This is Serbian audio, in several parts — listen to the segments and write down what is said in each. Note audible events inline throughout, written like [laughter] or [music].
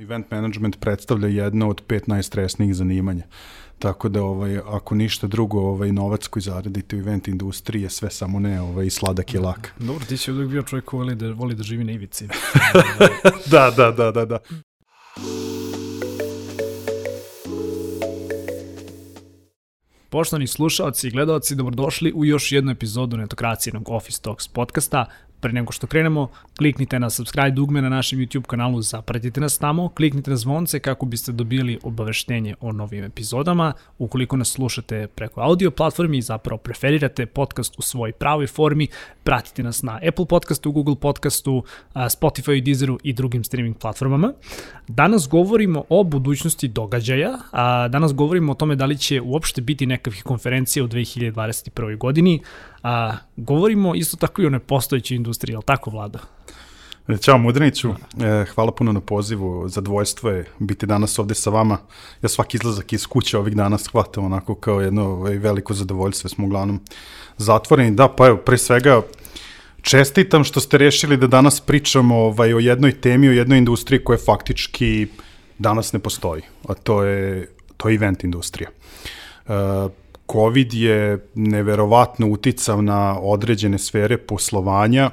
Event management predstavlja jedno od pet najstresnijih zanimanja. Tako da ovaj ako ništa drugo, ovaj novac koji zaradite u event industriji je sve samo ne ovaj sladak i lak. Dobro, ti si uvijek bio čovjek koji voli da voli da živi na ivici. [laughs] da, da, da, da, da. Poštovani slušalci i gledalci, dobrodošli u još jednu epizodu Netokracijenog Office Talks podcasta. Pre nego što krenemo, kliknite na subscribe dugme na našem YouTube kanalu, zapratite nas tamo, kliknite na zvonce kako biste dobili obaveštenje o novim epizodama. Ukoliko nas slušate preko audio platformi i zapravo preferirate podcast u svojoj pravoj formi, pratite nas na Apple podcastu, Google podcastu, Spotify, Deezeru i drugim streaming platformama. Danas govorimo o budućnosti događaja, danas govorimo o tome da li će uopšte biti nekakvih konferencija u 2021. godini, A, govorimo isto tako i o nepostojećoj industriji, ali tako vlada? E, ćao Mudriniću, e, hvala puno na pozivu, zadovoljstvo je biti danas ovde sa vama. Ja svaki izlazak iz kuće ovih dana shvatam onako kao jedno ovaj, veliko zadovoljstvo, smo uglavnom zatvoreni. Da, pa evo, pre svega čestitam što ste rešili da danas pričamo ovaj, o jednoj temi, o jednoj industriji koja faktički danas ne postoji, a to je, to je event industrija. Uh, COVID je neverovatno uticao na određene sfere poslovanja,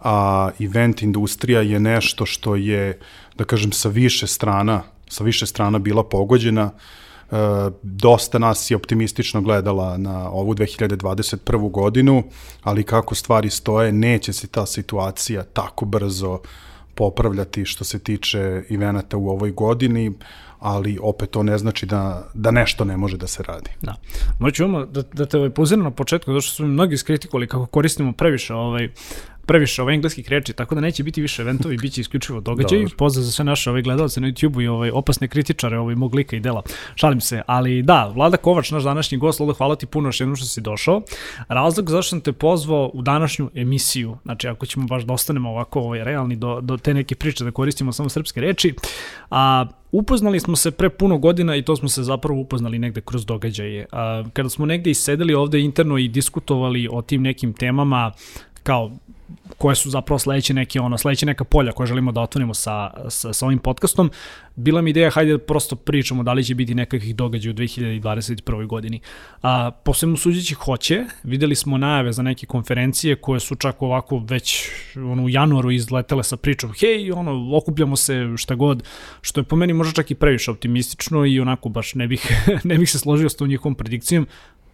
a event industrija je nešto što je, da kažem, sa više strana, sa više strana bila pogođena. E, dosta nas je optimistično gledala na ovu 2021. godinu, ali kako stvari stoje, neće se ta situacija tako brzo popravljati što se tiče evenata u ovoj godini ali opet to ne znači da, da nešto ne može da se radi. Da. Moću da, da te ovaj poziram na početku, zato što su mnogi skritikovali kako koristimo previše ovaj, previše ovaj engleskih reči, tako da neće biti više eventovi, bit će isključivo događaj. [laughs] Pozdrav za sve naše ovaj gledalce na YouTube-u i ovaj opasne kritičare ovaj mog lika i dela. Šalim se, ali da, Vlada Kovač, naš današnji gost, Vlada, hvala ti puno još jednom što si došao. Razlog zašto sam te pozvao u današnju emisiju, znači ako ćemo baš da ostanemo ovako ovaj, realni do, do te neke priče da koristimo samo srpske reči, a Upoznali smo se pre puno godina i to smo se zapravo upoznali negde kroz događaje. A, kada smo negde isedeli ovde interno i diskutovali o tim nekim temama, kao koje su zapravo sledeće neke ono sledeće neka polja koje želimo da otvorimo sa, sa, sa ovim podcastom. Bila mi ideja hajde da prosto pričamo da li će biti nekakvih događaja u 2021. godini. A posebno suđeći hoće. Videli smo najave za neke konferencije koje su čak ovako već ono u januaru izletele sa pričom hej ono okupljamo se šta god što je po meni možda čak i previše optimistično i onako baš ne bih [laughs] ne bih se složio s tom njihovom predikcijom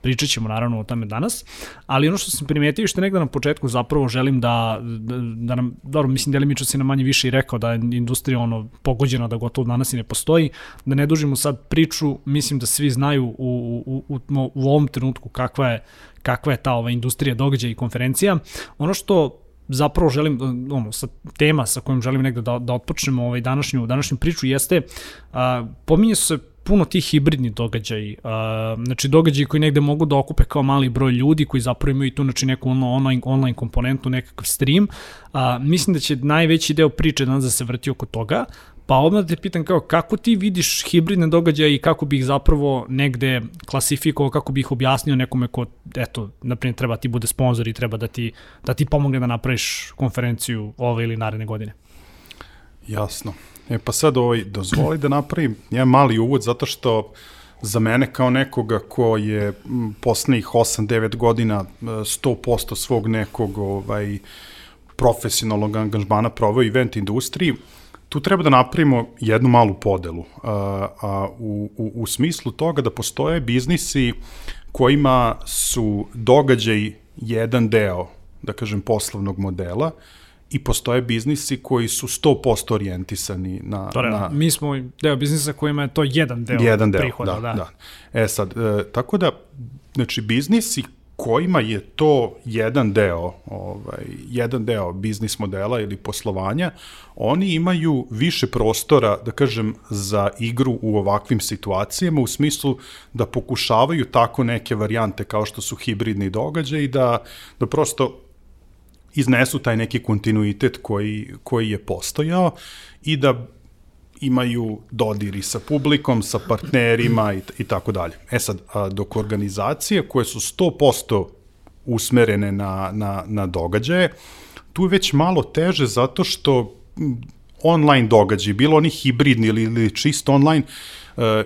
Pričat ćemo naravno o tome danas, ali ono što sam primetio što negde na početku zapravo želim da, da, da nam, dobro, mislim delimično si na manje više i rekao da je industrija ono pogođena da gotovo danas i ne postoji, da ne dužimo sad priču, mislim da svi znaju u, u, u, u ovom trenutku kakva je, kakva je ta ova industrija događaja i konferencija. Ono što zapravo želim, ono, sa tema sa kojom želim negde da, da otpočnemo ovaj današnju, današnju priču jeste, a, pominje se puno tih hibridnih događaja, uh, znači događaji koji negde mogu da okupe kao mali broj ljudi koji zapravo imaju tu znači neku ono, online, online komponentu, nekakav stream. Uh, mislim da će najveći deo priče danas da se vrti oko toga, Pa odmah da te pitam kao kako ti vidiš hibridne događaje i kako bi ih zapravo negde klasifikovao, kako bi ih objasnio nekome ko, eto, naprimjer treba ti bude sponsor i treba da ti, da ti pomogne da napraviš konferenciju ove ili naredne godine. Jasno. E pa sad ovaj, dozvoli da napravim jedan mali uvod zato što za mene kao nekoga ko je poslednjih 8-9 godina 100% e, svog nekog ovaj, profesionalnog angažmana proveo event industriji, tu treba da napravimo jednu malu podelu a, a, u, u, u smislu toga da postoje biznisi kojima su događaj jedan deo, da kažem, poslovnog modela, i postoje biznisi koji su 100% orijentisani na... Tore, na... Mi smo deo biznisa kojima je to jedan deo, jedan deo prihoda. Da, da. da. E sad, e, tako da, znači, biznisi kojima je to jedan deo, ovaj, jedan deo biznis modela ili poslovanja, oni imaju više prostora, da kažem, za igru u ovakvim situacijama, u smislu da pokušavaju tako neke varijante kao što su hibridni događaj, da, da prosto iznesu taj neki kontinuitet koji, koji je postojao i da imaju dodiri sa publikom, sa partnerima i, i tako dalje. E sad, a, dok organizacije koje su 100% usmerene na, na, na događaje, tu je već malo teže zato što online događaj, bilo oni hibridni ili, ili čisto online, e,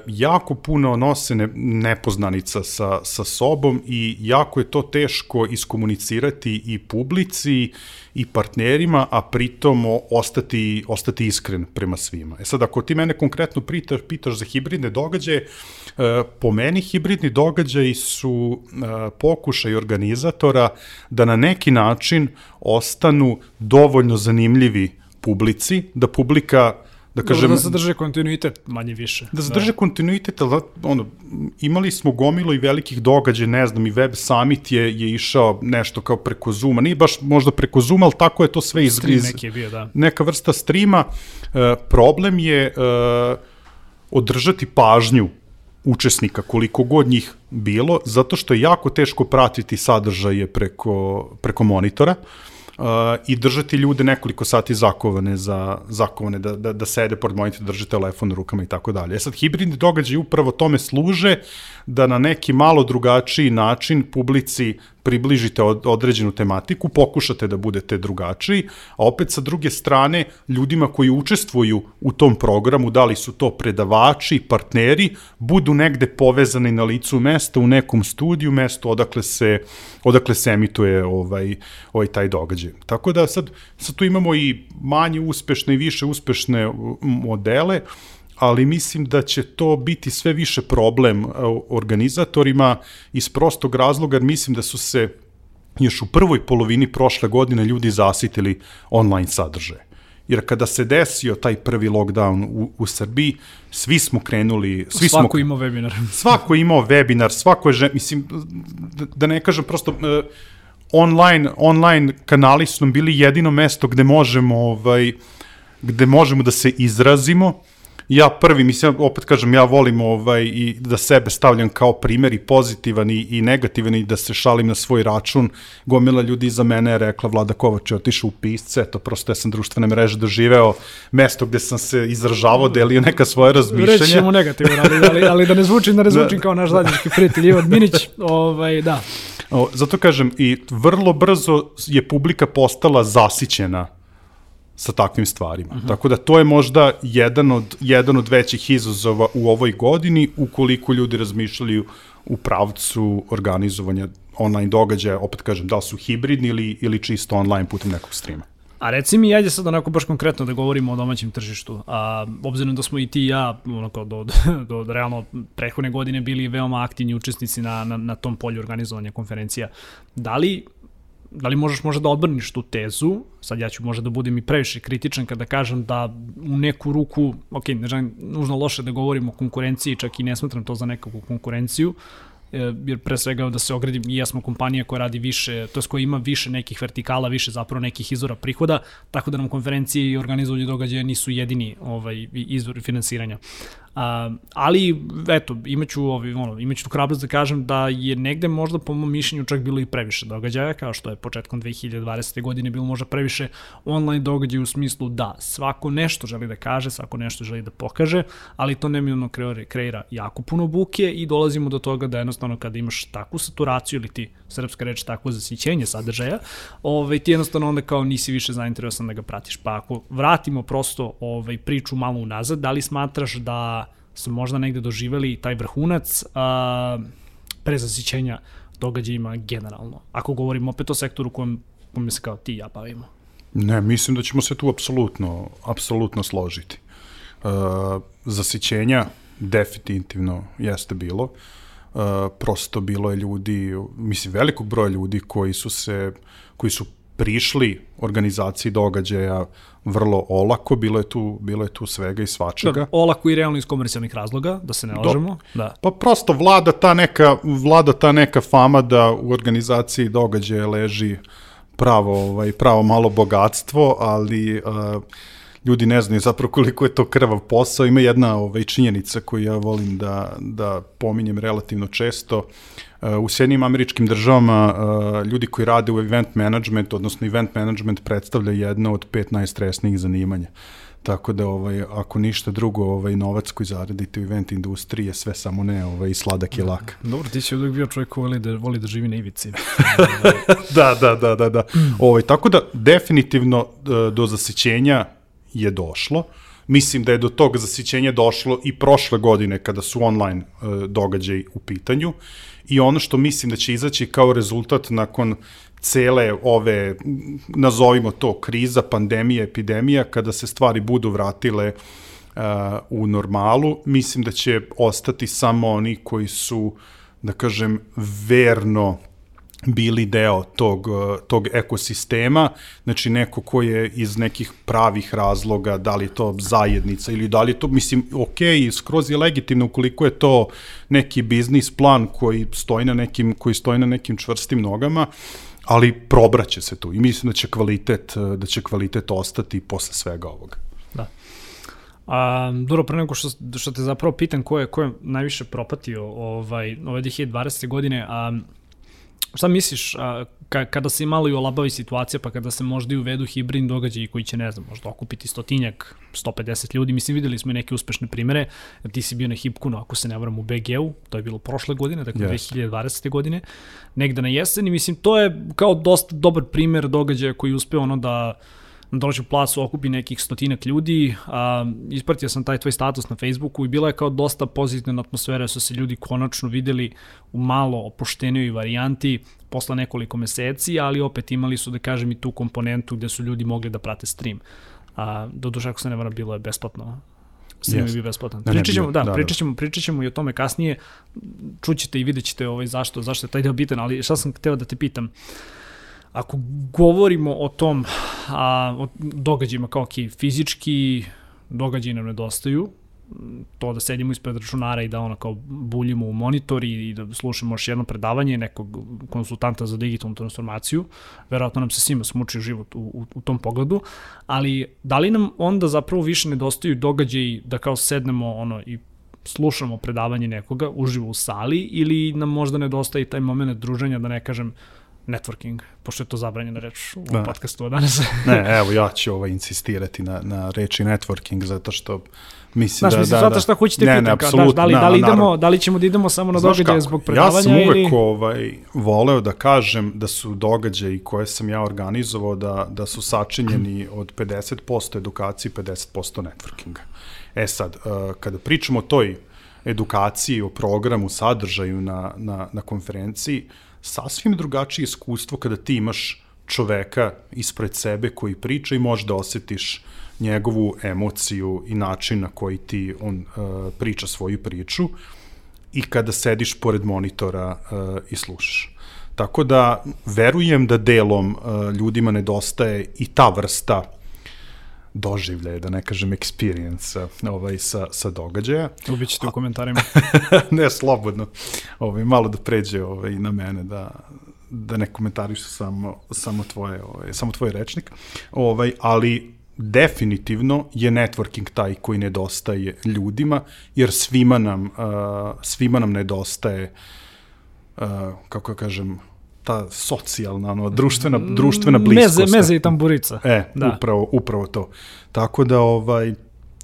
jako puno nose ne, nepoznanica sa, sa sobom i jako je to teško iskomunicirati i publici i partnerima, a pritom ostati, ostati iskren prema svima. E sad, ako ti mene konkretno pitaš, pitaš za hibridne događaje, e, po meni hibridni događaji su e, pokušaj organizatora da na neki način ostanu dovoljno zanimljivi publici, da publika da kažem... da zadrže kontinuitet manje više. Da zadrže da. kontinuitet, ali ono, imali smo gomilo i velikih događaja, ne znam, i Web Summit je, je išao nešto kao preko Zuma, nije baš možda preko Zuma, ali tako je to sve iz... Stream neki je bio, da. Neka vrsta streama. E, problem je e, održati pažnju učesnika, koliko god njih bilo, zato što je jako teško pratiti sadržaje preko, preko monitora. Uh, uh, i držati ljude nekoliko sati zakovane za zakovane da da da sede pored monitora, drže telefon u rukama i tako dalje. E sad hibridni događaji upravo tome služe da na neki malo drugačiji način publici približite od, određenu tematiku, pokušate da budete drugačiji, a opet sa druge strane ljudima koji učestvuju u tom programu, da li su to predavači, partneri, budu negde povezani na licu mesta u nekom studiju, mesto odakle se, odakle se emituje ovaj, ovaj taj događaj. Tako da sad, sad tu imamo i manje uspešne i više uspešne modele, ali mislim da će to biti sve više problem e, organizatorima iz prostog razloga, jer mislim da su se još u prvoj polovini prošle godine ljudi zasitili online sadržaje. Jer kada se desio taj prvi lockdown u, u Srbiji, svi smo krenuli... Svi svako smo, imao webinar. [laughs] Svako imao webinar, svako je, mislim, da, da ne kažem prosto... Uh, online, online kanali su nam bili jedino mesto gde možemo ovaj, gde možemo da se izrazimo, ja prvi, mislim, opet kažem, ja volim ovaj, i da sebe stavljam kao primer i pozitivan i, i negativan i da se šalim na svoj račun. Gomila ljudi iza mene je rekla, Vlada Kovač je otišao u pisce, to prosto ja sam društvene mreže doživeo mesto gde sam se izražavao, delio neka svoje razmišljenja. Reći ćemo negativno, ali, ali, ali da ne zvučim, da ne zvučim da. kao naš zajednički prijatelj Ivan Minić, ovaj, da. Zato kažem, i vrlo brzo je publika postala zasićena sa takvim stvarima. Uh. -huh. Tako da to je možda jedan od, jedan od većih izazova u ovoj godini ukoliko ljudi razmišljaju u pravcu organizovanja online događaja, opet kažem, da li su hibridni ili, ili čisto online putem nekog streama. A reci mi, ajde sad onako baš konkretno da govorimo o domaćem tržištu. A, obzirom da smo i ti i ja onako, do, do, [laughs] do realno prethodne godine bili veoma aktivni učesnici na, na, na tom polju organizovanja konferencija, da li da li možeš možda da odbrniš tu tezu, sad ja ću možda da budem i previše kritičan kada kažem da u neku ruku, ok, ne želim nužno loše da govorim o konkurenciji, čak i ne smatram to za nekakvu konkurenciju, E, jer pre svega da se ogradim i ja smo kompanija koja radi više, to je koja ima više nekih vertikala, više zapravo nekih izvora prihoda, tako da nam konferencije i organizovanje događaja nisu jedini ovaj, izvor finansiranja. A, ali, eto, imaću, ovaj, ono, imaću tu hrabrost da kažem da je negde možda po mom mišljenju čak bilo i previše događaja, kao što je početkom 2020. godine bilo možda previše online događaja u smislu da svako nešto želi da kaže, svako nešto želi da pokaže, ali to neminovno kreira, jako puno buke i dolazimo do toga da jednostavno kada imaš takvu saturaciju ili ti srpska reč takvo zasićenje sadržaja, ovaj, ti jednostavno onda kao nisi više zainteresovan da ga pratiš. Pa ako vratimo prosto ovaj, priču malo unazad, da li smatraš da smo možda negde doživeli taj vrhunac a, prezasićenja događajima generalno. Ako govorimo opet o sektoru kojem, kojem se kao ti ja bavimo. Ne, mislim da ćemo se tu apsolutno, apsolutno složiti. E, zasićenja definitivno jeste bilo. E, prosto bilo je ljudi, mislim velikog broja ljudi koji su se, koji su prišli organizaciji događaja vrlo olako, bilo je tu, bilo je tu svega i svačega. Da, olako i realno iz komercijalnih razloga, da se ne lažemo. Da. Pa prosto vlada ta, neka, vlada ta neka fama da u organizaciji događaja leži pravo, ovaj, pravo malo bogatstvo, ali uh, ljudi ne znaju zapravo koliko je to krvav posao. Ima jedna ovaj, činjenica koju ja volim da, da pominjem relativno često. Uh, u Sjedinim američkim državama uh, ljudi koji rade u event management, odnosno event management predstavlja jedno od pet najstresnijih zanimanja. Tako da ovaj ako ništa drugo, ovaj novac koji zaradite u event industriji je sve samo ne ovaj sladak i lak. Dobro, ti si uvijek bio čovjek koji voli da voli da živi na ivici. [laughs] da, da, da, da, da. ovaj tako da definitivno uh, do zasićenja je došlo. Mislim da je do tog zasićenja došlo i prošle godine kada su online e, događaji u pitanju. I ono što mislim da će izaći kao rezultat nakon cele ove, nazovimo to, kriza, pandemija, epidemija, kada se stvari budu vratile uh, u normalu, mislim da će ostati samo oni koji su, da kažem, verno bili deo tog, tog ekosistema, znači neko ko je iz nekih pravih razloga, da li to zajednica ili da li to, mislim, ok, skroz je legitimno ukoliko je to neki biznis plan koji stoji na nekim, koji stoji na nekim čvrstim nogama, ali probraće se tu i mislim da će kvalitet, da će kvalitet ostati posle svega ovoga. Da. A, dobro, pre nego što, što te zapravo pitam ko je, ko je najviše propatio ovaj, ove 2020. godine, a Šta misliš, a, ka, kada se imalo i olabavi situacija, pa kada se možda i uvedu hibridni događaji koji će, ne znam, možda okupiti stotinjak, 150 ljudi, mislim, videli smo i neke uspešne primere, ti si bio na Hipkunu, ako se ne varam, u BG-u, to je bilo prošle godine, dakle yes. 2020. godine, negde na jeseni, mislim, to je kao dosta dobar primer događaja koji uspe ono da na domaćem placu okupi nekih stotinak ljudi, a, ispratio sam taj tvoj status na Facebooku i bila je kao dosta pozitivna atmosfera, su se ljudi konačno videli u malo opuštenijoj varijanti posle nekoliko meseci, ali opet imali su, da kažem, i tu komponentu gde su ljudi mogli da prate stream. A, do duše, ako se ne vara, bilo je besplatno Stream yes. je bio besplatan. Pričat ćemo, da, da, pričat, ćemo, pričat ćemo i o tome kasnije. Čućete i vidjet ćete ovaj zašto, zašto je taj deo bitan, ali šta sam hteo da te pitam. Uh, Ako govorimo o tom, a, o događajima kao ki fizički događaji nam nedostaju, to da sedimo ispred računara i da ono kao buljimo u monitor i, da slušamo još jedno predavanje nekog konsultanta za digitalnu transformaciju, verovatno nam se svima smuči život u, u, u tom pogledu, ali da li nam onda zapravo više nedostaju događaji da kao sednemo ono i slušamo predavanje nekoga uživo u sali ili nam možda nedostaje taj moment druženja, da ne kažem, networking, pošto je to zabranjena reč u da. podcastu danas. [laughs] ne, evo ja ću ovaj insistirati na, na reči networking, zato što mislim Znaš, da... Mislim, da, zato da. što hoćete ne, ne, apsolutno, da, li, da, li idemo, da li ćemo da idemo samo na događaje zbog predavanja Ja sam uvek ili... ovaj, voleo da kažem da su događaji koje sam ja organizovao da, da su sačinjeni od 50% edukacije i 50% networkinga. E sad, uh, kada pričamo o toj edukaciji, o programu, sadržaju na, na, na konferenciji, uh, sasvim drugačije iskustvo kada ti imaš čoveka ispred sebe koji priča i možeš da osetiš njegovu emociju i način na koji ti on uh, priča svoju priču i kada sediš pored monitora uh, i slušaš. Tako da verujem da delom uh, ljudima nedostaje i ta vrsta doživljaje, da ne kažem experience ovaj, sa, sa događaja. Ubićete u komentarima. [laughs] ne, slobodno. Ovaj, malo da pređe ovaj, na mene, da, da ne komentarišu samo, samo, tvoje, ovaj, samo tvoj rečnik. Ovaj, ali definitivno je networking taj koji nedostaje ljudima, jer svima nam, uh, svima nam nedostaje uh, kako ja kažem, ta socijalna, ono, društvena, društvena bliskost. Meze, meze i tamburica. E, da. upravo, upravo to. Tako da, ovaj,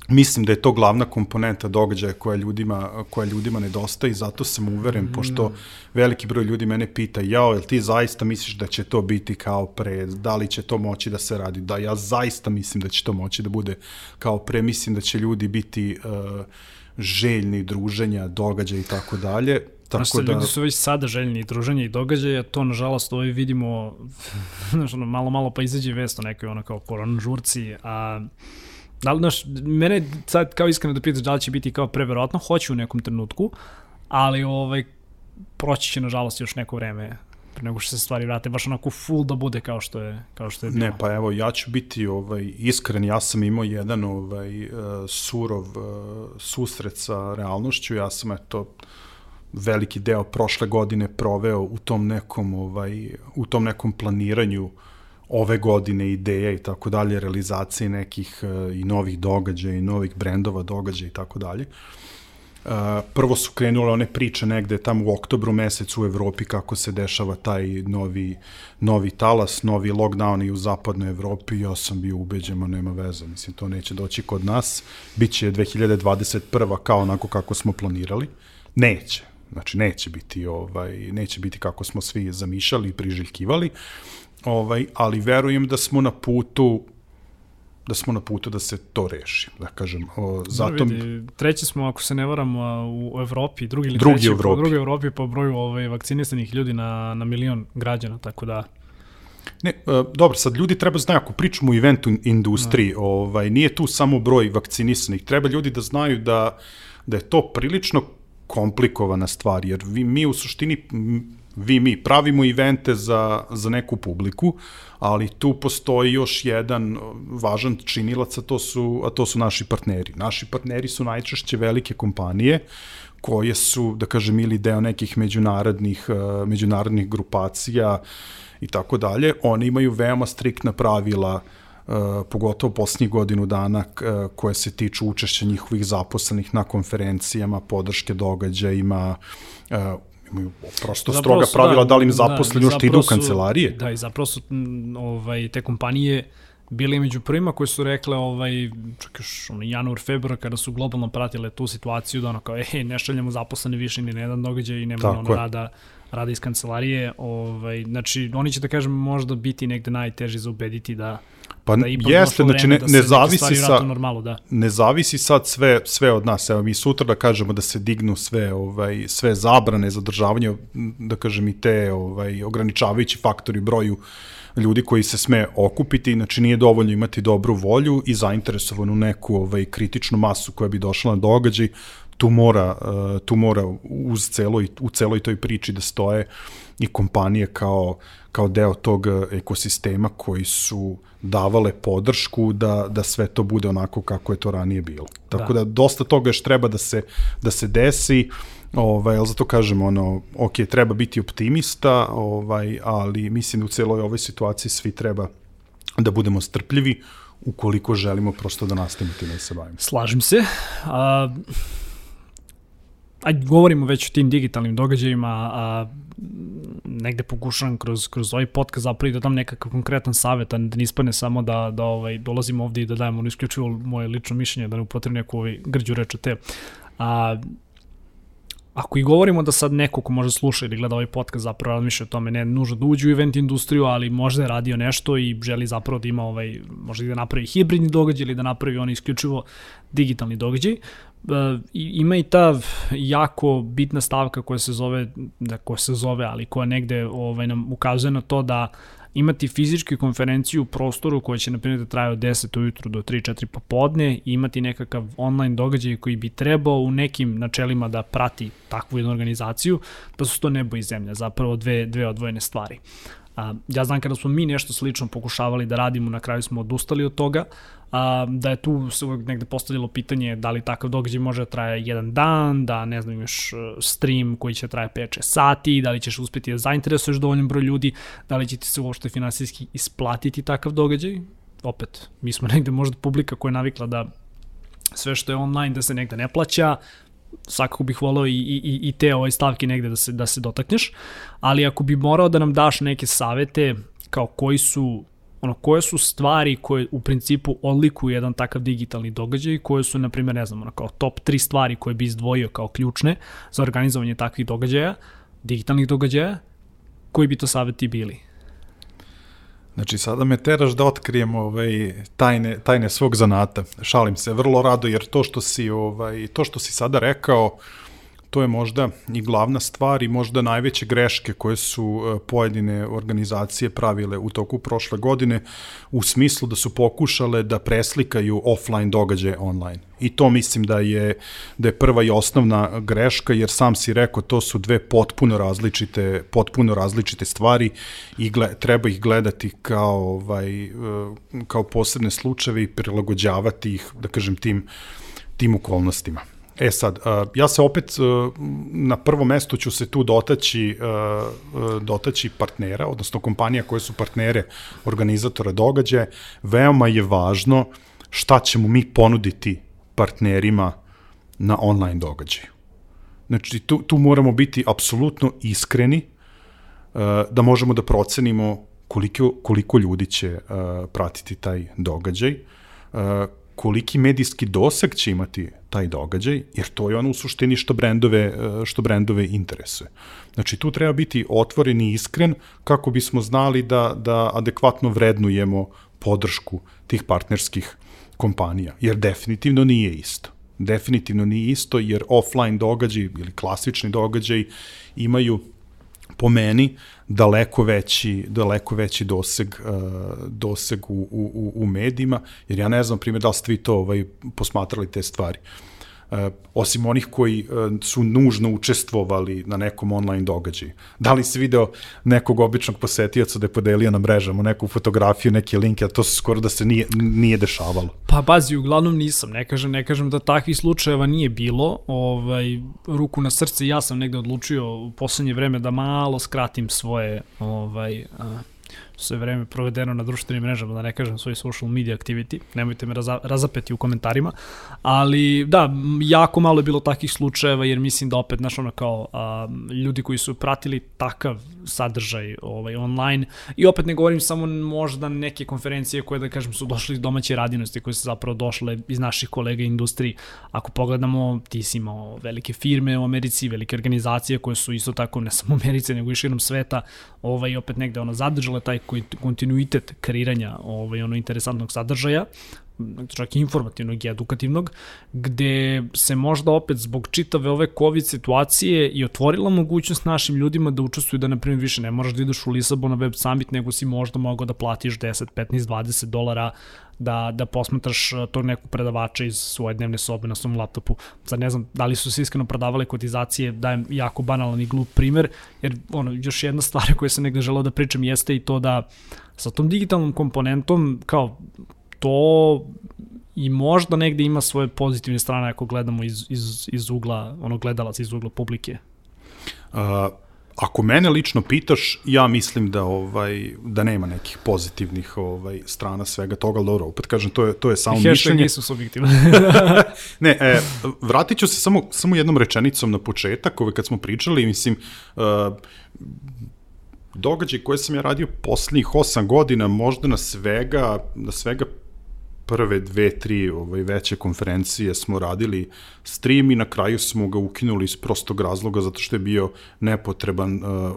mislim da je to glavna komponenta događaja koja ljudima, koja ljudima nedostaje i zato sam uveren, mm. pošto veliki broj ljudi mene pita, jao, jel ti zaista misliš da će to biti kao pre, da li će to moći da se radi? Da, ja zaista mislim da će to moći da bude kao pre, mislim da će ljudi biti uh, željni druženja, događaja i tako dalje Tako Znaš, da... ljudi su već sada željni druženja i događaja, to nažalost ovaj vidimo, [laughs] znaš, ono, malo, malo pa izađe vest o nekoj ono kao korona žurci, a da li, znaš, mene sad kao iskreno da pitaš da li će biti kao preverovatno, hoće u nekom trenutku, ali ovaj, proći će nažalost još neko vreme pre nego što se stvari vrate, baš onako full da bude kao što je, kao što je bilo. Ne, pa evo, ja ću biti ovaj, iskren, ja sam imao jedan ovaj, uh, surov uh, susret sa realnošću, ja sam eto, veliki deo prošle godine proveo u tom nekom ovaj u tom nekom planiranju ove godine ideja i tako dalje, realizacije nekih uh, i novih događaja i novih brendova događaja i tako dalje. Uh, prvo su krenule one priče negde tamo u oktobru mesecu u Evropi kako se dešava taj novi, novi talas, novi lockdown i u zapadnoj Evropi. Ja sam bio ubeđen, ma nema veze, mislim, to neće doći kod nas. Biće 2021. kao onako kako smo planirali. Neće. Znači neće biti ovaj neće biti kako smo svi zamišljali i priželjkivali. Ovaj ali verujem da smo na putu da smo na putu da se to reši, da kažem. O, zato... Vidi, treći smo, ako se ne varam, u Evropi, drugi ili drugi treći, Evropi. Po, drugi Evropi po broju ovaj, vakcinisanih ljudi na, na milion građana, tako da... Ne, uh, dobro, sad ljudi treba znaju, ako pričamo o eventu industriji, no. ovaj, nije tu samo broj vakcinisanih, treba ljudi da znaju da, da je to prilično komplikovana stvar, jer vi, mi u suštini vi mi pravimo evente za, za neku publiku, ali tu postoji još jedan važan činilac, a to su, a to su naši partneri. Naši partneri su najčešće velike kompanije koje su, da kažem, ili deo nekih međunarodnih, uh, međunarodnih grupacija i tako dalje. Oni imaju veoma striktna pravila Uh, pogotovo poslednjih godinu dana uh, koje se tiču učešća njihovih zaposlenih na konferencijama, podrške događajima, uh, imaju prosto zapravo stroga pravila da, da li im zaposleni da, idu u kancelarije. Da, i zapravo su ovaj, te kompanije bili među prvima koji su rekle ovaj, čak još ono, januar, februar, kada su globalno pratile tu situaciju, da ono kao, ej, ne šaljamo zaposleni više ni na jedan događaj i nema ono rada, rada iz kancelarije. Ovaj, znači, oni će da kažem možda biti negde najteži za ubediti da Pa da jeste, znači ne, da ne zavisi sa normalu, da. ne zavisi sad sve sve od nas. Evo mi sutra da kažemo da se dignu sve ovaj sve zabrane zadržavanja da kažem i te ovaj ograničavajući faktori broju ljudi koji se sme okupiti, znači nije dovoljno imati dobru volju i zainteresovanu neku ovaj kritičnu masu koja bi došla na događaj, tu mora, uh, tu mora uz celoj, u celoj toj priči da stoje i kompanije kao, kao deo tog ekosistema koji su davale podršku da, da sve to bude onako kako je to ranije bilo. Tako da, da dosta toga još treba da se, da se desi, ovaj, ali zato kažem, ono, ok, treba biti optimista, ovaj, ali mislim da u celoj ovoj situaciji svi treba da budemo strpljivi ukoliko želimo prosto da nastavimo time da se bavimo. Slažem se. A, ajde, govorimo već o tim digitalnim događajima, a negde pokušavam kroz, kroz ovaj podcast zapravo da dam nekakav konkretan savjet, a da ne samo da, da ovaj, dolazim ovde i da dajem ono isključivo moje lično mišljenje, da ne upotrebim neku ovaj, grđu reč o te. A, ako i govorimo da sad neko ko može sluša ili gleda ovaj podcast zapravo razmišlja o tome, ne nužno da uđe u event industriju, ali možda je radio nešto i želi zapravo da ima ovaj, možda i da napravi hibridni događaj ili da napravi on isključivo digitalni događaj, ima i ta jako bitna stavka koja se zove, da koja se zove, ali koja negde ovaj, nam ukazuje na to da imati fizičku konferenciju u prostoru koja će, na primjer, da traje od 10 ujutru do 3-4 popodne i imati nekakav online događaj koji bi trebao u nekim načelima da prati takvu jednu organizaciju, da su to nebo i zemlja, zapravo dve, dve odvojene stvari. A, ja znam kada smo mi nešto slično pokušavali da radimo, na kraju smo odustali od toga, a, da je tu se uvek negde postavilo pitanje da li takav događaj može da traje jedan dan, da ne znam imaš e, stream koji će da traje 5-6 sati, da li ćeš uspeti da zainteresuješ dovoljno broj ljudi, da li će ti se uopšte finansijski isplatiti takav događaj. Opet, mi smo [laughs] negde možda publika koja je navikla da sve što je online da se negde ne plaća, svakako bih volao i, i, i te ovaj stavke negde da se, da se dotakneš, ali ako bi morao da nam daš neke savete kao koji su ono, koje su stvari koje u principu odlikuju jedan takav digitalni događaj, koje su, na primjer, ne znam, ono, kao top 3 stvari koje bi izdvojio kao ključne za organizovanje takvih događaja, digitalnih događaja, koji bi to saveti bili? Znači, sada me teraš da otkrijem ovaj, tajne, tajne svog zanata. Šalim se, vrlo rado, jer to što si, ovaj, to što si sada rekao, uh, to je možda i glavna stvar i možda najveće greške koje su e, pojedine organizacije pravile u toku prošle godine u smislu da su pokušale da preslikaju offline događaje online. I to mislim da je, da je prva i osnovna greška, jer sam si rekao, to su dve potpuno različite, potpuno različite stvari i gle, treba ih gledati kao, ovaj, e, kao posebne slučajeve i prilagođavati ih, da kažem, tim, tim okolnostima. E sad, ja se opet na prvo mesto ću se tu dotaći, dotaći partnera, odnosno kompanija koje su partnere organizatora događaja. Veoma je važno šta ćemo mi ponuditi partnerima na online događaju. Znači, tu, tu moramo biti apsolutno iskreni da možemo da procenimo koliko, koliko ljudi će pratiti taj događaj, koliki medijski doseg će imati taj događaj, jer to je ono u suštini što brendove, e, što brendove interesuje. Znači, tu treba biti otvoren i iskren kako bismo znali da, da adekvatno vrednujemo podršku tih partnerskih kompanija, jer definitivno nije isto. Definitivno nije isto, jer offline događaj ili klasični događaj imaju po meni daleko veći, daleko veći doseg, uh, doseg u, u, u medijima, jer ja ne znam, primjer, da li ste vi to ovaj, posmatrali te stvari. Uh, osim onih koji uh, su nužno učestvovali na nekom online događaju. Da li si video nekog običnog posetioca da je podelio na mrežama neku fotografiju, neke linke, a to se skoro da se nije, nije dešavalo? Pa bazi, uglavnom nisam. Ne kažem, ne kažem da takvih slučajeva nije bilo. Ovaj, ruku na srce, ja sam negde odlučio u poslednje vreme da malo skratim svoje ovaj, uh, sve vreme provedeno na društvenim mrežama, da ne kažem svoj social media activity, nemojte me raza, razapeti u komentarima, ali da, jako malo je bilo takih slučajeva, jer mislim da opet, znaš, ono kao a, ljudi koji su pratili takav sadržaj ovaj, online, i opet ne govorim samo možda neke konferencije koje, da kažem, su došli iz domaće radinosti, koje su zapravo došle iz naših kolega industriji. Ako pogledamo, ti si imao velike firme u Americi, velike organizacije koje su isto tako, ne samo u Americi, nego i širom sveta, ovaj, opet negde ono zadržale taj kontinuitet kreiranja ovaj, ono interesantnog sadržaja, čak i informativnog i edukativnog, gde se možda opet zbog čitave ove COVID situacije i otvorila mogućnost našim ljudima da učestvuju da, na primjer, više ne moraš da ideš u Lisabon na Web Summit, nego si možda mogao da platiš 10, 15, 20 dolara da, da posmatraš uh, tog nekog predavača iz svoje dnevne sobe na svom laptopu. Sad ne znam da li su se iskreno prodavale kotizacije, dajem jako banalan i glup primer, jer ono, još jedna stvar [laughs] koju sam negde želeo da pričam jeste i to da sa tom digitalnom komponentom, kao to i možda negde ima svoje pozitivne strane ako gledamo iz, iz, iz ugla, ono gledalac iz ugla publike. Uh, Ako mene lično pitaš, ja mislim da ovaj da nema nekih pozitivnih ovaj strana svega toga, ali dobro, opet kažem to je to je samo [laughs] Hashtag mišljenje. nisu subjektivne. [laughs] ne, e, vratit ću se samo samo jednom rečenicom na početak, ovaj kad smo pričali, mislim uh, događaj koje sam ja radio poslednjih 8 godina, možda na svega na svega prve dve, tri ovaj, veće konferencije smo radili stream i na kraju smo ga ukinuli iz prostog razloga zato što je bio nepotreban uh,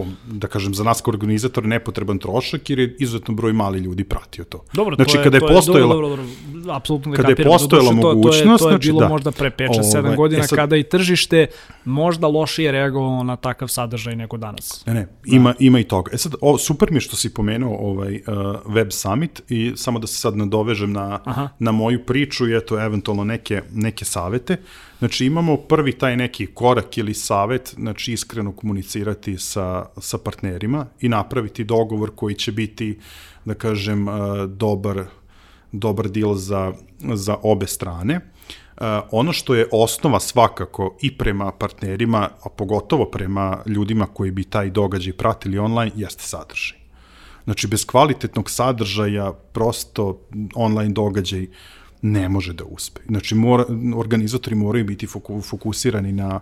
po, da kažem, za nas kao organizator nepotreban trošak jer je izuzetno broj mali ljudi pratio to. Dobro, znači, to je, kada je to postojala, dobro, dobro, dobro, apsolutno kada je postojala mogućnost, to, to je, to je znači, bilo da. možda pre 5-7 Ovaj, godina e sad- kada i tržište možda lošije reagovalo na takav sadržaj nego danas. Ne, ne, ima, ima i toga. E sad, o, super mi je što si pomenuo ovaj uh, Web Summit i samo da se sad nadovežem na, Aha. na moju priču i eto, eventualno neke, neke savete. Znači, imamo prvi taj neki korak ili savet, znači iskreno komunicirati sa, sa partnerima i napraviti dogovor koji će biti, da kažem, uh, dobar, dobar deal za, za obe strane. Uh, ono što je osnova svakako i prema partnerima, a pogotovo prema ljudima koji bi taj događaj pratili online, jeste sadržaj. Znači, bez kvalitetnog sadržaja prosto online događaj ne može da uspe. Znači, mora, organizatori moraju biti foku, fokusirani na,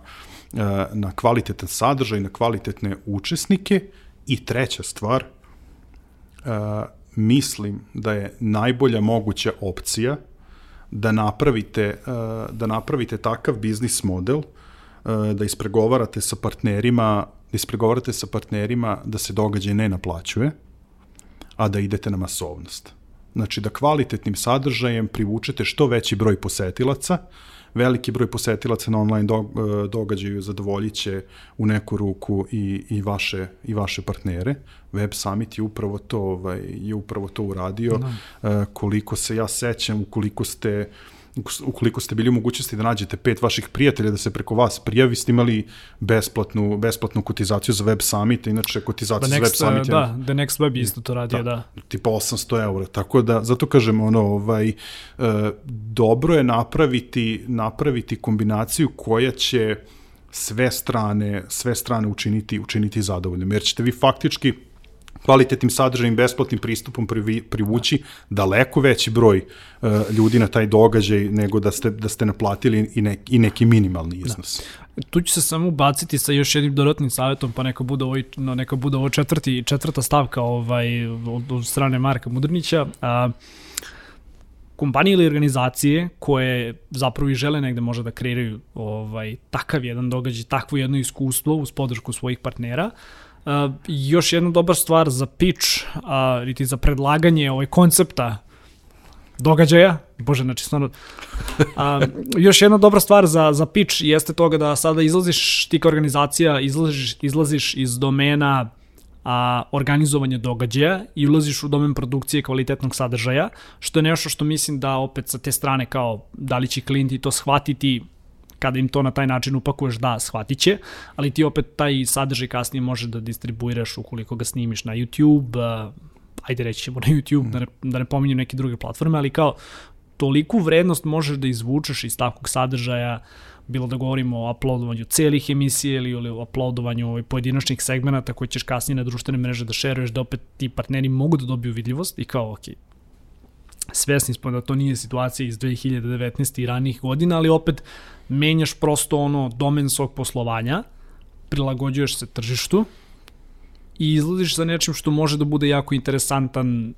uh, na kvalitetan sadržaj, na kvalitetne učesnike i treća stvar, uh, mislim da je najbolja moguća opcija da napravite, uh, da napravite takav biznis model, da ispregovarate sa partnerima, da ispregovarate sa partnerima da se događaj ne naplaćuje, a da idete na masovnost. Znači da kvalitetnim sadržajem privučete što veći broj posetilaca, veliki broj posetilaca na online e, događaju zadovoljit će u neku ruku i, i, vaše, i vaše partnere. Web Summit je upravo to, ovaj, je upravo to uradio. Da. Koliko se ja sećam, ukoliko ste ukoliko ste bili u mogućnosti da nađete pet vaših prijatelja da se preko vas prijavi, ste imali besplatnu, besplatnu kotizaciju za Web Summit, inače kotizacija The za next, Web Summit je... da, The Next Web isto to radio, da. da. tipa 800 eura, tako da, zato kažem, ono, ovaj, e, dobro je napraviti, napraviti kombinaciju koja će sve strane, sve strane učiniti, učiniti zadovoljnim, jer ćete vi faktički kvalitetnim sadržajem, besplatnim pristupom privi, privući daleko veći broj uh, ljudi na taj događaj nego da ste, da ste naplatili i, ne, i neki minimalni iznos. Da. Tu ću se samo ubaciti sa još jednim dodatnim savjetom, pa neka bude ovo, no, neka bude ovo četvrti, četvrta stavka ovaj, od, od strane Marka Mudrnića. A, kompanije ili organizacije koje zapravo i žele negde možda da kreiraju ovaj, takav jedan događaj, takvo jedno iskustvo uz podršku svojih partnera, Uh, još jedna dobar stvar za pitch, uh, ili za predlaganje ovaj koncepta događaja. Bože, znači stvarno... A, još jedna dobra stvar za, za pitch jeste toga da sada izlaziš ti kao organizacija, izlaziš, izlaziš iz domena a, organizovanja događaja i ulaziš u domen produkcije kvalitetnog sadržaja, što je nešto što mislim da opet sa te strane kao da li će klijenti to shvatiti kada im to na taj način upakuješ, da, shvatit će, ali ti opet taj sadržaj kasnije može da distribuiraš ukoliko ga snimiš na YouTube, ajde reći ćemo na YouTube, mm. da ne, da ne pominjem neke druge platforme, ali kao toliku vrednost možeš da izvučeš iz takvog sadržaja, bilo da govorimo o uploadovanju celih emisije ili o uploadovanju ovaj, pojedinačnih segmenta koje ćeš kasnije na društvene mreže da šeruješ, da opet ti partneri mogu da dobiju vidljivost i kao, ok, svesni smo da to nije situacija iz 2019. i ranih godina, ali opet menjaš prosto ono domen svog poslovanja, prilagođuješ se tržištu i izlaziš sa nečim što može da bude jako interesantan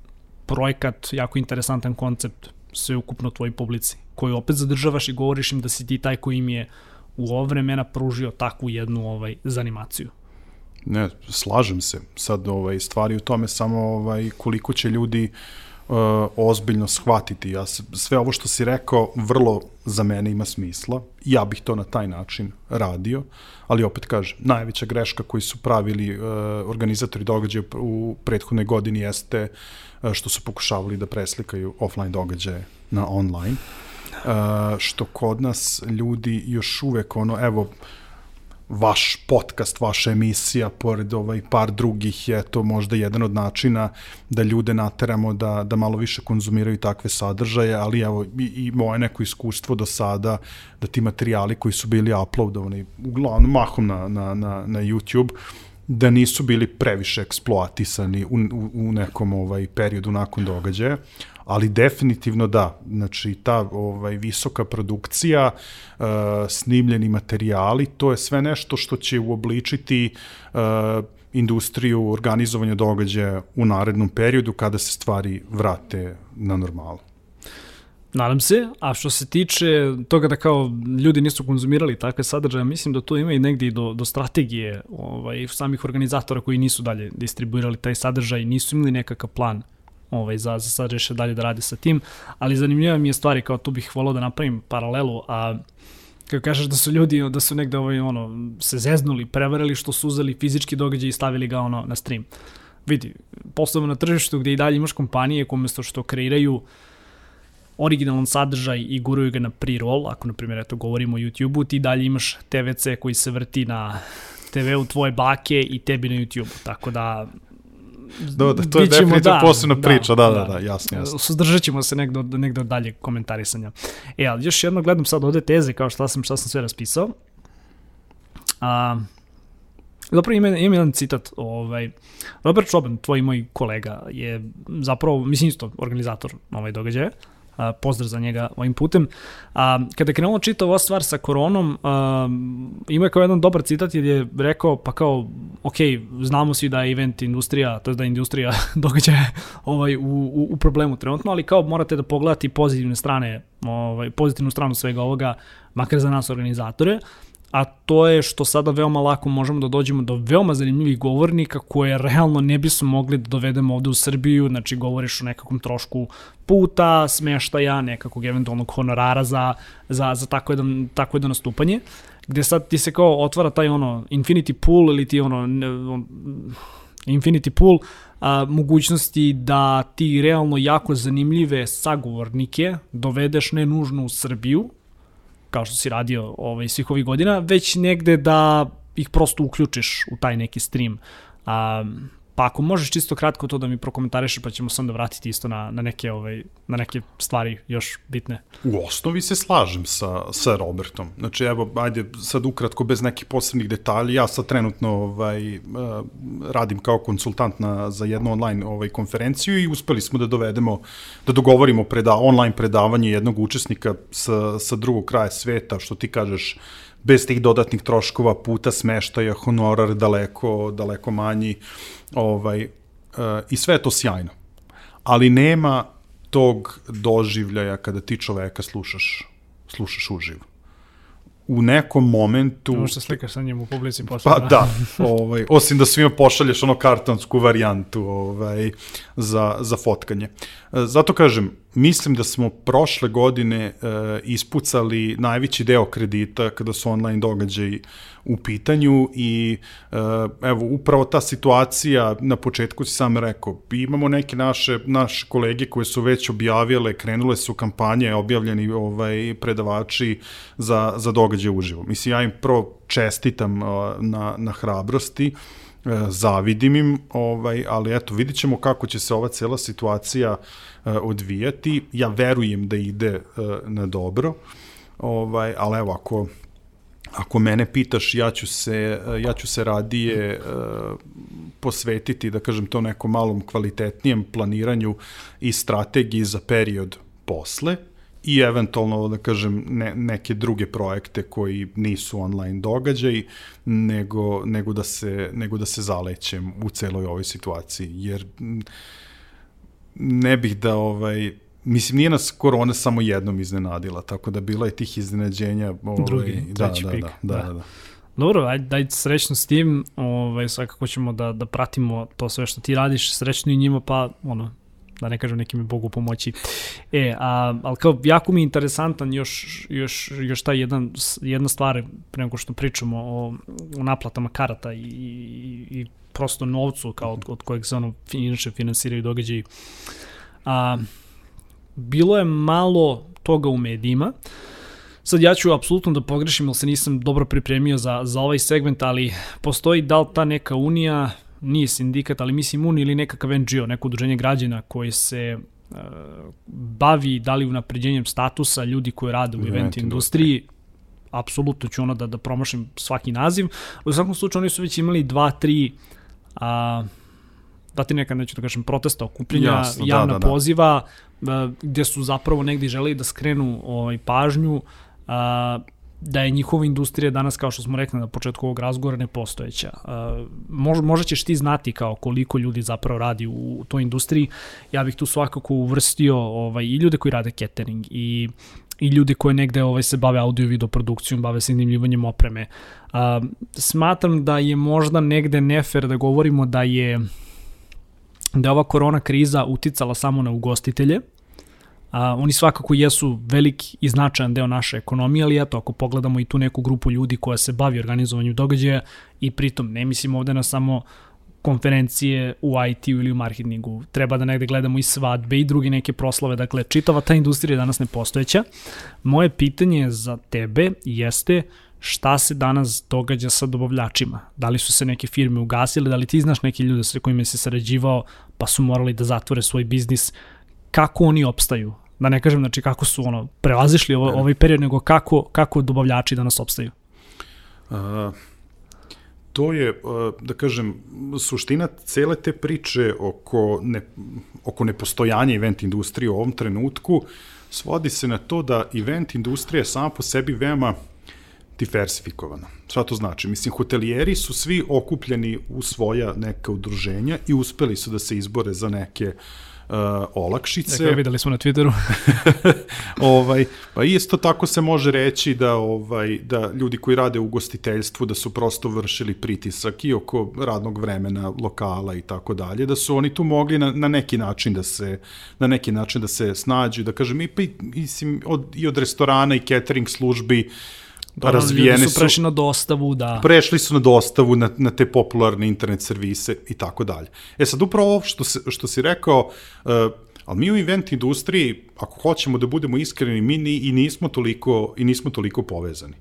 projekat, jako interesantan koncept sve ukupno tvoj publici, koju opet zadržavaš i govoriš im da si ti taj koji im je u ovo vremena pružio takvu jednu ovaj zanimaciju. Ne, slažem se. Sad ovaj stvari u tome samo ovaj koliko će ljudi uh, uh, ozbiljno shvatiti. Ja, sve ovo što si rekao vrlo za mene ima smisla. Ja bih to na taj način radio, ali opet kažem, najveća greška koju su pravili uh, organizatori događaja u prethodnoj godini jeste uh, što su pokušavali da preslikaju offline događaje na online. Uh, što kod nas ljudi još uvek ono, evo, vaš podcast, vaša emisija, pored ovaj par drugih je to možda jedan od načina da ljude nateramo da, da malo više konzumiraju takve sadržaje, ali evo i, i moje neko iskustvo do sada da ti materijali koji su bili uploadovani uglavnom mahom na, na, na, na YouTube da nisu bili previše eksploatisani u, u, u nekom ovaj periodu nakon događaja, ali definitivno da, znači ta ovaj visoka produkcija, uh, snimljeni materijali, to je sve nešto što će uobličiti uh, industriju organizovanja događaja u narednom periodu kada se stvari vrate na normalu. Nadam se, a što se tiče toga da kao ljudi nisu konzumirali takve sadržaje, mislim da to ima i negdje do, do strategije ovaj, samih organizatora koji nisu dalje distribuirali taj sadržaj, nisu imali nekakav plan ovaj, za, za sad reše dalje da rade sa tim, ali zanimljiva mi je stvari, kao tu bih volao da napravim paralelu, a kako kažeš da su ljudi da su negde ovaj, ono, se zeznuli, prevarili što su uzeli fizički događaj i stavili ga ono na stream. Vidi, poslovno na tržištu gde i dalje imaš kompanije koje umesto što kreiraju originalan sadržaj i guraju ga na pre-roll, ako na primjer eto govorimo o YouTube-u, ti dalje imaš TVC koji se vrti na TV-u tvoje bake i tebi na YouTube-u, tako da Da, da, to je definitivno da, posebna da, priča, da, da, da, da, jasno, jasno. Suzdržat ćemo se negde, negde dalje komentarisanja. E, ali još jedno gledam sad ovde teze, kao šta sam, šta sam sve raspisao. A, Zapravo ima, ima jedan citat, ovaj, Robert Choban, tvoj moj kolega, je zapravo, mislim isto, organizator ovaj događaja, a, pozdrav za njega ovim putem. A, kada je krenulo čita ova stvar sa koronom, a, ima je kao jedan dobar citat jer je rekao, pa kao, ok, znamo svi da je event industrija, to je da je industrija [laughs] događaja ovaj, u, u, u problemu trenutno, ali kao morate da pogledate pozitivne strane, ovaj, pozitivnu stranu svega ovoga, makar za nas organizatore, a to je što sada veoma lako možemo da dođemo do veoma zanimljivih govornika koje realno ne bismo mogli da dovedemo ovde u Srbiju, znači govoriš o nekakvom trošku puta, smeštaja, nekakvog eventualnog honorara za, za, za tako, jedan, tako jedno nastupanje, gde sad ti se kao otvara taj ono infinity pool ili ti ono infinity pool a, mogućnosti da ti realno jako zanimljive sagovornike dovedeš ne nužno u Srbiju, kao što si radio ovaj, svih ovih godina, već negde da ih prosto uključiš u taj neki stream. Um, Pa ako možeš čisto kratko to da mi prokomentariš, pa ćemo se onda vratiti isto na, na, neke, ovaj, na neke stvari još bitne. U osnovi se slažem sa, sa Robertom. Znači, evo, ajde sad ukratko, bez nekih posebnih detalja. Ja sad trenutno ovaj, radim kao konsultant na, za jednu online ovaj, konferenciju i uspeli smo da dovedemo, da dogovorimo preda, online predavanje jednog učesnika sa, sa drugog kraja sveta, što ti kažeš, bez tih dodatnih troškova, puta smeštaja, honorar daleko, daleko manji, ovaj, uh, i sve je to sjajno. Ali nema tog doživljaja kada ti čoveka slušaš, slušaš uživo u nekom momentu... Možeš da slikaš sa njim u publici posle. Pa da, ovaj, osim da svima pošalješ ono kartonsku varijantu ovaj, za, za fotkanje. zato kažem, mislim da smo prošle godine uh, ispucali najveći deo kredita kada su online događaji u pitanju i uh, evo, upravo ta situacija, na početku si sam rekao, imamo neke naše, naše kolege koje su već objavile, krenule su kampanje, objavljeni ovaj, predavači za, za događaje uživo. Mislim, ja im prvo čestitam uh, na, na hrabrosti, zavidim im, ovaj, ali eto, vidit ćemo kako će se ova cela situacija uh, odvijati. Ja verujem da ide uh, na dobro, ovaj, ali evo, ako ako mene pitaš, ja ću se, ja ću se radije uh, posvetiti, da kažem, to nekom malom kvalitetnijem planiranju i strategiji za period posle i eventualno, da kažem, ne, neke druge projekte koji nisu online događaj, nego, nego, da se, nego da se zalećem u celoj ovoj situaciji, jer ne bih da ovaj Mislim, nije nas korona samo jednom iznenadila, tako da bila je tih iznenađenja. Ovaj, Drugi, da, treći da, pik. Da, da, da. da. Dobro, ajde, daj srećno s tim, ovaj, svakako ćemo da, da pratimo to sve što ti radiš, srećno i njima, pa ono, da ne kažem nekim Bogu pomoći. E, a, ali kao jako mi je interesantan još, još, još ta jedan, jedna stvar, pre nego što pričamo o, o naplatama karata i, i, i prosto novcu kao od, od kojeg se ono inače finansiraju događaji. A, bilo je malo toga u medijima. Sad ja ću apsolutno da pogrešim, jer se nisam dobro pripremio za, za ovaj segment, ali postoji da li ta neka unija, nije sindikat, ali mislim unija ili nekakav NGO, neko udruženje građana koji se uh, bavi da li unapređenjem statusa ljudi koji rade u event, event industriji, apsolutno ću ono da, da promošim svaki naziv. U svakom slučaju oni su već imali dva, tri a, dati neka, neću da kažem, protesta, okupljenja, Jasno, da, javna da, da, da. poziva, gde su zapravo negde želeli da skrenu ovaj, pažnju a, da je njihova industrija danas, kao što smo rekli na početku ovog razgovora, nepostojeća. Možda, možda ćeš ti znati kao koliko ljudi zapravo radi u toj industriji. Ja bih tu svakako uvrstio ovaj, i ljude koji rade catering i i ljudi koji negde ovaj, se bave audio video produkcijom, bave se snimljivanjem opreme. Uh, smatram da je možda negde nefer da govorimo da je da je ova korona kriza uticala samo na ugostitelje, A, oni svakako jesu veliki i značajan deo naše ekonomije, ali eto, ako pogledamo i tu neku grupu ljudi koja se bavi organizovanjem događaja i pritom ne mislim ovde na samo konferencije u IT-u ili u marketingu. Treba da negde gledamo i svadbe i druge neke proslave. Dakle, čitava ta industrija je danas nepostojeća. Moje pitanje za tebe jeste šta se danas događa sa dobavljačima? Da li su se neke firme ugasile? Da li ti znaš neke ljude sa kojima si sarađivao pa su morali da zatvore svoj biznis? Kako oni opstaju? Da ne kažem znači kako su ono prevazišli ovo, ovaj period, nego kako, kako dobavljači danas opstaju? Uh, to je, da kažem, suština cele te priče oko, ne, oko nepostojanja event industrije u ovom trenutku svodi se na to da event industrija je sama po sebi veoma diversifikovana. Šta to znači? Mislim, hotelijeri su svi okupljeni u svoja neka udruženja i uspeli su da se izbore za neke uh, olakšice. Dakle, videli smo na Twitteru. [laughs] ovaj, pa isto tako se može reći da ovaj da ljudi koji rade u ugostiteljstvu da su prosto vršili pritisak i oko radnog vremena, lokala i tako dalje, da su oni tu mogli na, na neki način da se na neki način da se snađu, da kažem i pa i, i, od, i od restorana i catering službi uh, Dobro, razvijene su prešli na dostavu, da. Prešli su na dostavu, na, na te popularne internet servise i tako dalje. E sad, upravo ovo što, se, što si rekao, uh, ali mi u event industriji, ako hoćemo da budemo iskreni, mi ni, i nismo toliko, i nismo toliko povezani.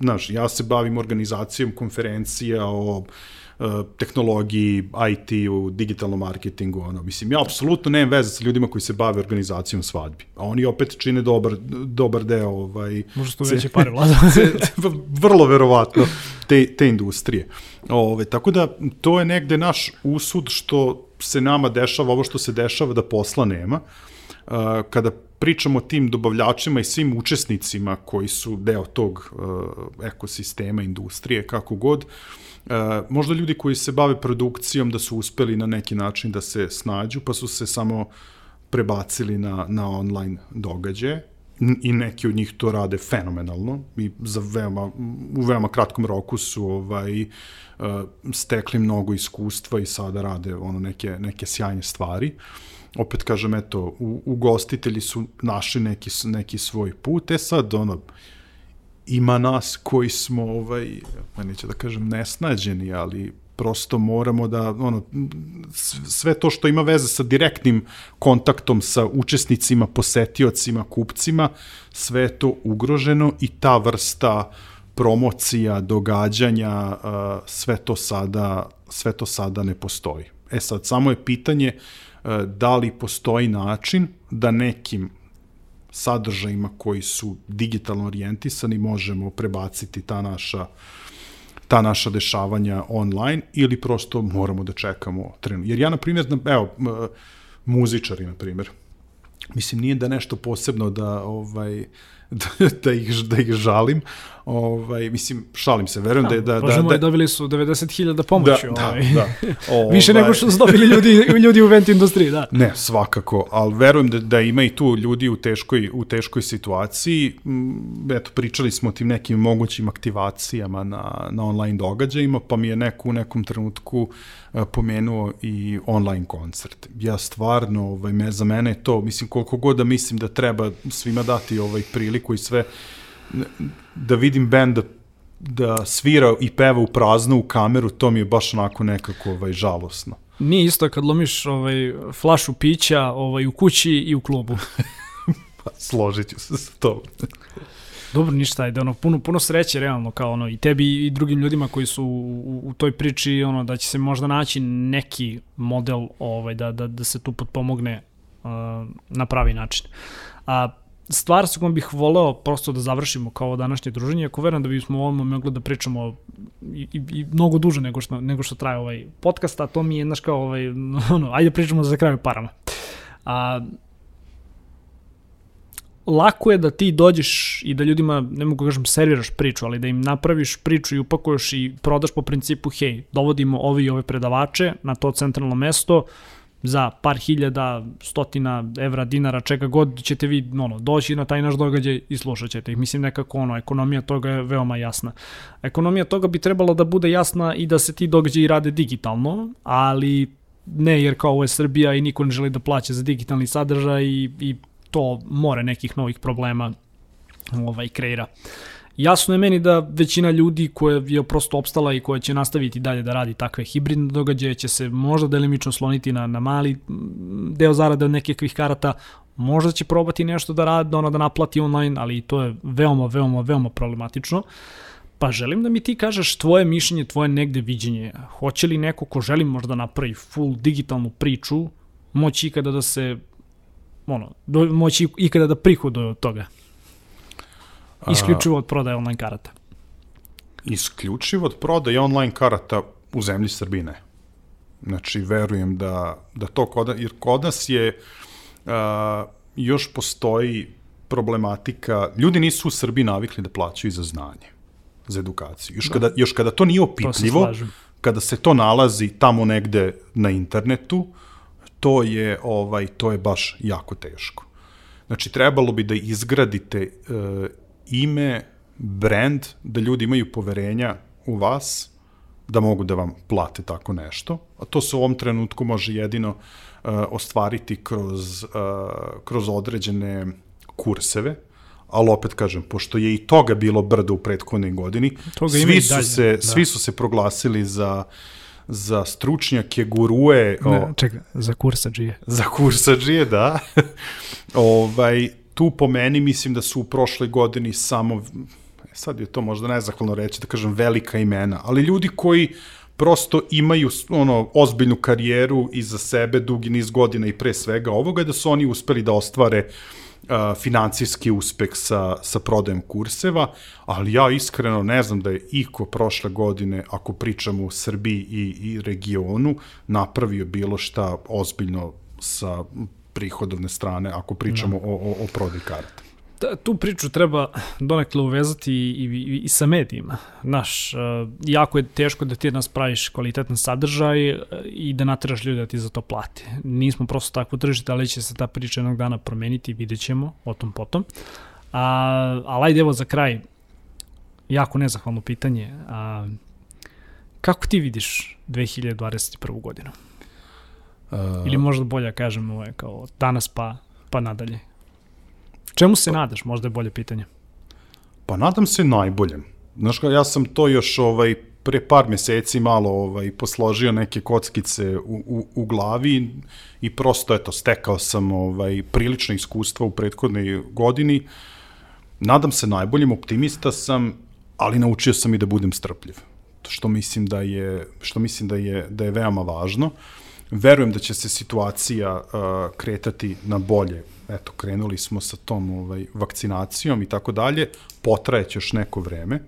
Znaš, ja se bavim organizacijom konferencija o Eh, tehnologiji, IT-u, digitalnom marketingu, ono, mislim, ja apsolutno nemam veze sa ljudima koji se bave organizacijom svadbi, a oni opet čine dobar, dobar deo, ovaj... Možda su veće pare, [laughs] vlada. vrlo verovatno, te, te industrije. Ove, tako da, to je negde naš usud što se nama dešava, ovo što se dešava da posla nema, kada pričamo o tim dobavljačima i svim učesnicima koji su deo tog uh, ekosistema, industrije, kako god, uh, možda ljudi koji se bave produkcijom da su uspeli na neki način da se snađu, pa su se samo prebacili na, na online događaje i neki od njih to rade fenomenalno i za veoma, u veoma kratkom roku su ovaj, uh, stekli mnogo iskustva i sada rade ono neke, neke sjajne stvari. Opet kažem, eto, u, ugostitelji su našli neki, neki svoj put, e sad, ono, ima nas koji smo, ovaj, neću da kažem nesnađeni, ali prosto moramo da, ono, sve to što ima veze sa direktnim kontaktom sa učesnicima, posetiocima, kupcima, sve je to ugroženo i ta vrsta promocija, događanja, sve to sada, sve to sada ne postoji. E sad, samo je pitanje da li postoji način da nekim sadržajima koji su digitalno orijentisani možemo prebaciti ta naša ta naša dešavanja online ili prosto moramo da čekamo trenutak. Jer ja, na primjer, evo, muzičari, na primjer, mislim, nije da nešto posebno da, ovaj, [laughs] da, da, ih, da ih žalim. Ovaj, mislim, šalim se, verujem da, da... da, Bože da, moj, dobili su 90.000 pomoći. Da, ovaj. da, da. [laughs] Više nego što su dobili ljudi, ljudi u vent industriji, da. Ne, svakako, ali verujem da, da ima i tu ljudi u teškoj, u teškoj situaciji. Mm, eto, pričali smo o tim nekim mogućim aktivacijama na, na online događajima, pa mi je neko u nekom trenutku e, pomenuo i online koncert. Ja stvarno, ovaj, me, za mene je to, mislim, koliko god da mislim da treba svima dati ovaj priliku i sve, da vidim bend da, da svira i peva u praznu u kameru, to mi je baš onako nekako ovaj, žalosno. Nije isto kad lomiš ovaj, flašu pića ovaj, u kući i u klubu. [laughs] pa, složit ću se sa to. Dobro, ništa, ajde, ono, puno, puno sreće, realno, kao ono, i tebi i drugim ljudima koji su u, u toj priči, ono, da će se možda naći neki model, ovaj, da, da, da se tu potpomogne uh, na pravi način. A stvar sa kojom bih voleo prosto da završimo kao današnje druženje, ako verujem da bismo ovom mogli da pričamo i, i, i mnogo duže nego što, nego što traje ovaj podcast, a to mi je, znaš kao, ovaj, [laughs] ono, ajde pričamo za kraju parama. A, lako je da ti dođeš i da ljudima, ne mogu da kažem, serviraš priču, ali da im napraviš priču i upakuješ i prodaš po principu, hej, dovodimo ove i ove predavače na to centralno mesto, za par hiljada, stotina evra, dinara, čega god ćete vi ono, doći na taj naš događaj i slušat ćete ih. Mislim nekako ono, ekonomija toga je veoma jasna. Ekonomija toga bi trebala da bude jasna i da se ti događaji rade digitalno, ali ne jer kao ovo je Srbija i niko ne želi da plaća za digitalni sadržaj i, i to more nekih novih problema ovaj, kreira. Jasno je meni da većina ljudi koja je prosto opstala i koja će nastaviti dalje da radi takve hibridne događaje će se možda delimično sloniti na, na mali deo zarade od nekih karata, možda će probati nešto da radi, ono da naplati online, ali to je veoma, veoma, veoma problematično. Pa želim da mi ti kažeš tvoje mišljenje, tvoje negde viđenje. Hoće li neko ko želi možda napravi full digitalnu priču, moći ikada da se ono, moći ikada da prihoduje od toga? Isključivo od prodaje online karata. Isključivo od prodaje online karata u zemlji Srbine. Znači, verujem da, da to kod, jer kod nas je uh, još postoji problematika, ljudi nisu u Srbiji navikli da plaćaju za znanje, za edukaciju. Još, da. kada, još kada to nije opipljivo, to kada se to nalazi tamo negde na internetu, to je ovaj to je baš jako teško. Znači trebalo bi da izgradite uh, ime, brand, da ljudi imaju poverenja u vas, da mogu da vam plate tako nešto. A to se u ovom trenutku može jedino uh, ostvariti kroz, uh, kroz određene kurseve, ali opet kažem, pošto je i toga bilo brdo u prethodnoj godini, toga svi, su dalje, se, da. svi su se proglasili za za stručnjake, gurue... Ne, o, čekaj, za kursađije. Za kursađije, da. [laughs] ovaj, tu po meni mislim da su u prošloj godini samo, sad je to možda nezahvalno reći, da kažem velika imena, ali ljudi koji prosto imaju ono ozbiljnu karijeru iza sebe dugi niz godina i pre svega ovoga da su oni uspeli da ostvare uh, financijski uspeh sa, sa prodajem kurseva, ali ja iskreno ne znam da je iko prošle godine, ako pričamo u Srbiji i, i regionu, napravio bilo šta ozbiljno sa prihodovne strane ako pričamo no. Da. o, o, o prodaj karata. Da, tu priču treba donekle uvezati i, i, i sa medijima. Naš, uh, jako je teško da ti nas praviš kvalitetan sadržaj uh, i da nateraš ljudi da ti za to plate. Nismo prosto takvo tržište, ali će se ta priča jednog dana promeniti, vidjet ćemo o tom potom. A, ali ajde evo za kraj, jako nezahvalno pitanje. A, kako ti vidiš 2021. godinu? Uh, Ili možda bolje kažem ovaj, kao danas pa, pa nadalje. Čemu se pa, nadaš? Možda je bolje pitanje. Pa nadam se najboljem. Znaš kao, ja sam to još ovaj, pre par meseci malo ovaj, posložio neke kockice u, u, u glavi i prosto, eto, stekao sam ovaj, prilično iskustva u prethodnoj godini. Nadam se najboljim, optimista sam, ali naučio sam i da budem strpljiv. Što mislim da je, što mislim da je, da je veoma važno. Verujem da će se situacija uh, kretati na bolje. Eto, krenuli smo sa tom ovaj, vakcinacijom i tako dalje. Potrajeće još neko vreme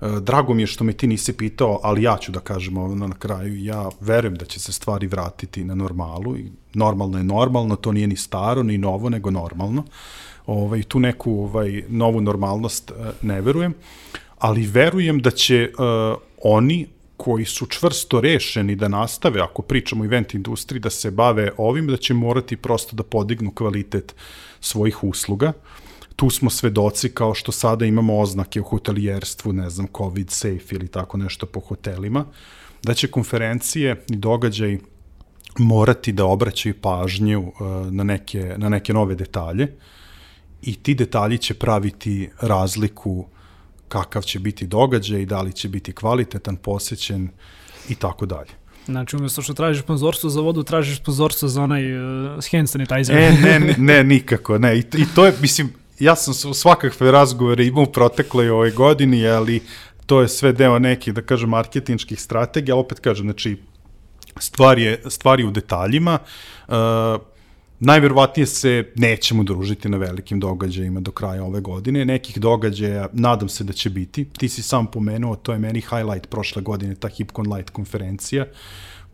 E, drago mi je što me ti nisi pitao, ali ja ću da kažem ovo na kraju. Ja verujem da će se stvari vratiti na normalu. I normalno je normalno, to nije ni staro, ni novo, nego normalno. Ovaj, tu neku ovaj, novu normalnost e, ne verujem, ali verujem da će uh, oni koji su čvrsto rešeni da nastave, ako pričamo event industriji, da se bave ovim, da će morati prosto da podignu kvalitet svojih usluga. Uh, tu smo svedoci kao što sada imamo oznake u hotelijerstvu, ne znam, COVID safe ili tako nešto po hotelima, da će konferencije i događaj morati da obraćaju pažnju uh, na neke, na neke nove detalje i ti detalji će praviti razliku kakav će biti događaj, da li će biti kvalitetan, posećen i tako dalje. Znači, umjesto što tražiš sponzorstvo za vodu, tražiš sponzorstvo za onaj uh, hand sanitizer. E, ne, [laughs] ne, ne, nikako, ne. I, I to je, mislim, ja sam svakakve razgovore imao u protekloj ovoj godini, ali to je sve deo nekih, da kažem, marketinških strategija, opet kažem, znači, stvar je, stvar je u detaljima, uh, najverovatnije se nećemo družiti na velikim događajima do kraja ove godine. Nekih događaja nadam se da će biti. Ti si sam pomenuo, to je meni highlight prošle godine, ta HipCon Light konferencija. Uh,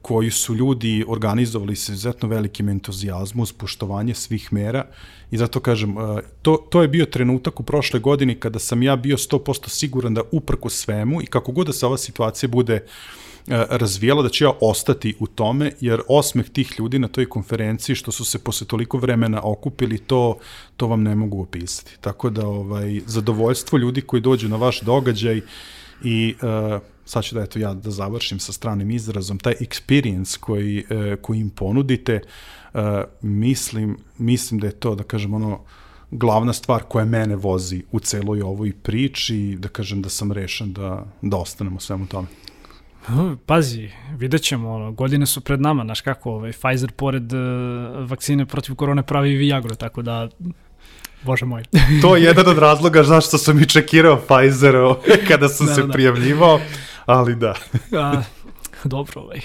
koji su ljudi organizovali se izuzetno velikim entuzijazmom uz poštovanje svih mera i zato kažem, e, to, to je bio trenutak u prošle godini kada sam ja bio 100% siguran da uprko svemu i kako god da se ova situacija bude e, razvijala, da će ja ostati u tome, jer osmeh tih ljudi na toj konferenciji, što su se posle toliko vremena okupili, to, to vam ne mogu opisati. Tako da, ovaj, zadovoljstvo ljudi koji dođu na vaš događaj i uh, sad ću da eto ja da završim sa stranim izrazom, taj experience koji, uh, koji im ponudite, uh, mislim, mislim da je to, da kažem, ono, glavna stvar koja mene vozi u celoj ovoj priči da kažem da sam rešen da, da ostanemo svemu tome. Pazi, vidjet ćemo, ono, godine su pred nama, znaš kako, ovaj, Pfizer pored uh, vakcine protiv korone pravi Viagra, tako da Bože moj. [laughs] to je jedan od razloga zašto sam i čekirao Pfizer [laughs] kada sam da, se da. prijavljivao, ali da. [laughs] A, dobro, ovaj.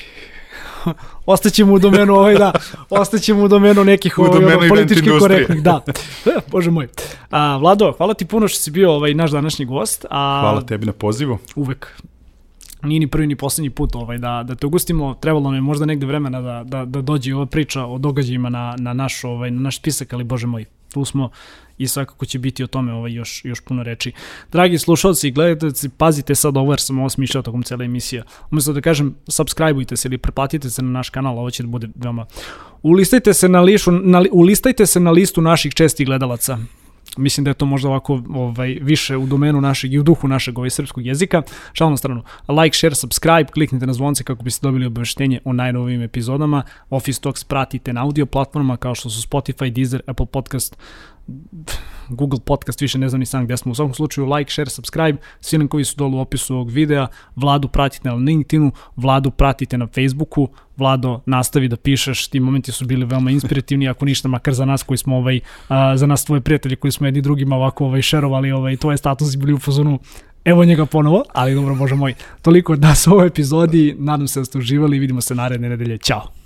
Ostaćemo u domenu ovaj, da, ostaćemo u domenu nekih u ovaj, domenu političkih korektnih, da. E, Bože moj. A, Vlado, hvala ti puno što si bio ovaj, naš današnji gost. A, hvala tebi na pozivu. Uvek nije ni prvi ni poslednji put ovaj, da, da te ugustimo, trebalo nam je možda negde vremena da, da, da dođe ova priča o događajima na, na, naš, ovaj, na naš spisak, ali bože moj, tu smo i svakako će biti o tome ovaj, još, još puno reči. Dragi slušalci i gledajte, pazite sad ovo jer sam ovo smišljao tokom cele emisije. Umesto da kažem subscribeujte se ili preplatite se na naš kanal, ovo će da bude veoma... Ulistajte se na, lišu, na, ulistajte se na listu naših čestih gledalaca mislim da je to možda ovako ovaj, više u domenu našeg i u duhu našeg ovaj, srpskog jezika. Šalno stranu, like, share, subscribe, kliknite na zvonce kako biste dobili obaveštenje o najnovijim epizodama. Office Talks pratite na audio platformama kao što su Spotify, Deezer, Apple Podcast, Google podcast, više ne znam ni sam gde smo. U svakom slučaju like, share, subscribe, svi koji su dolu u opisu ovog videa, Vladu pratite na LinkedInu, Vladu pratite na Facebooku, Vlado nastavi da pišeš, ti momenti su bili veoma inspirativni, ako ništa, makar za nas koji smo ovaj, a, za nas tvoje prijatelji koji smo jedni drugima ovako ovaj, šerovali ovaj, tvoje statusi bili u fazonu Evo njega ponovo, ali dobro, bože moj. Toliko da su u ovoj epizodi, nadam se da ste uživali vidimo se naredne nedelje. Ćao!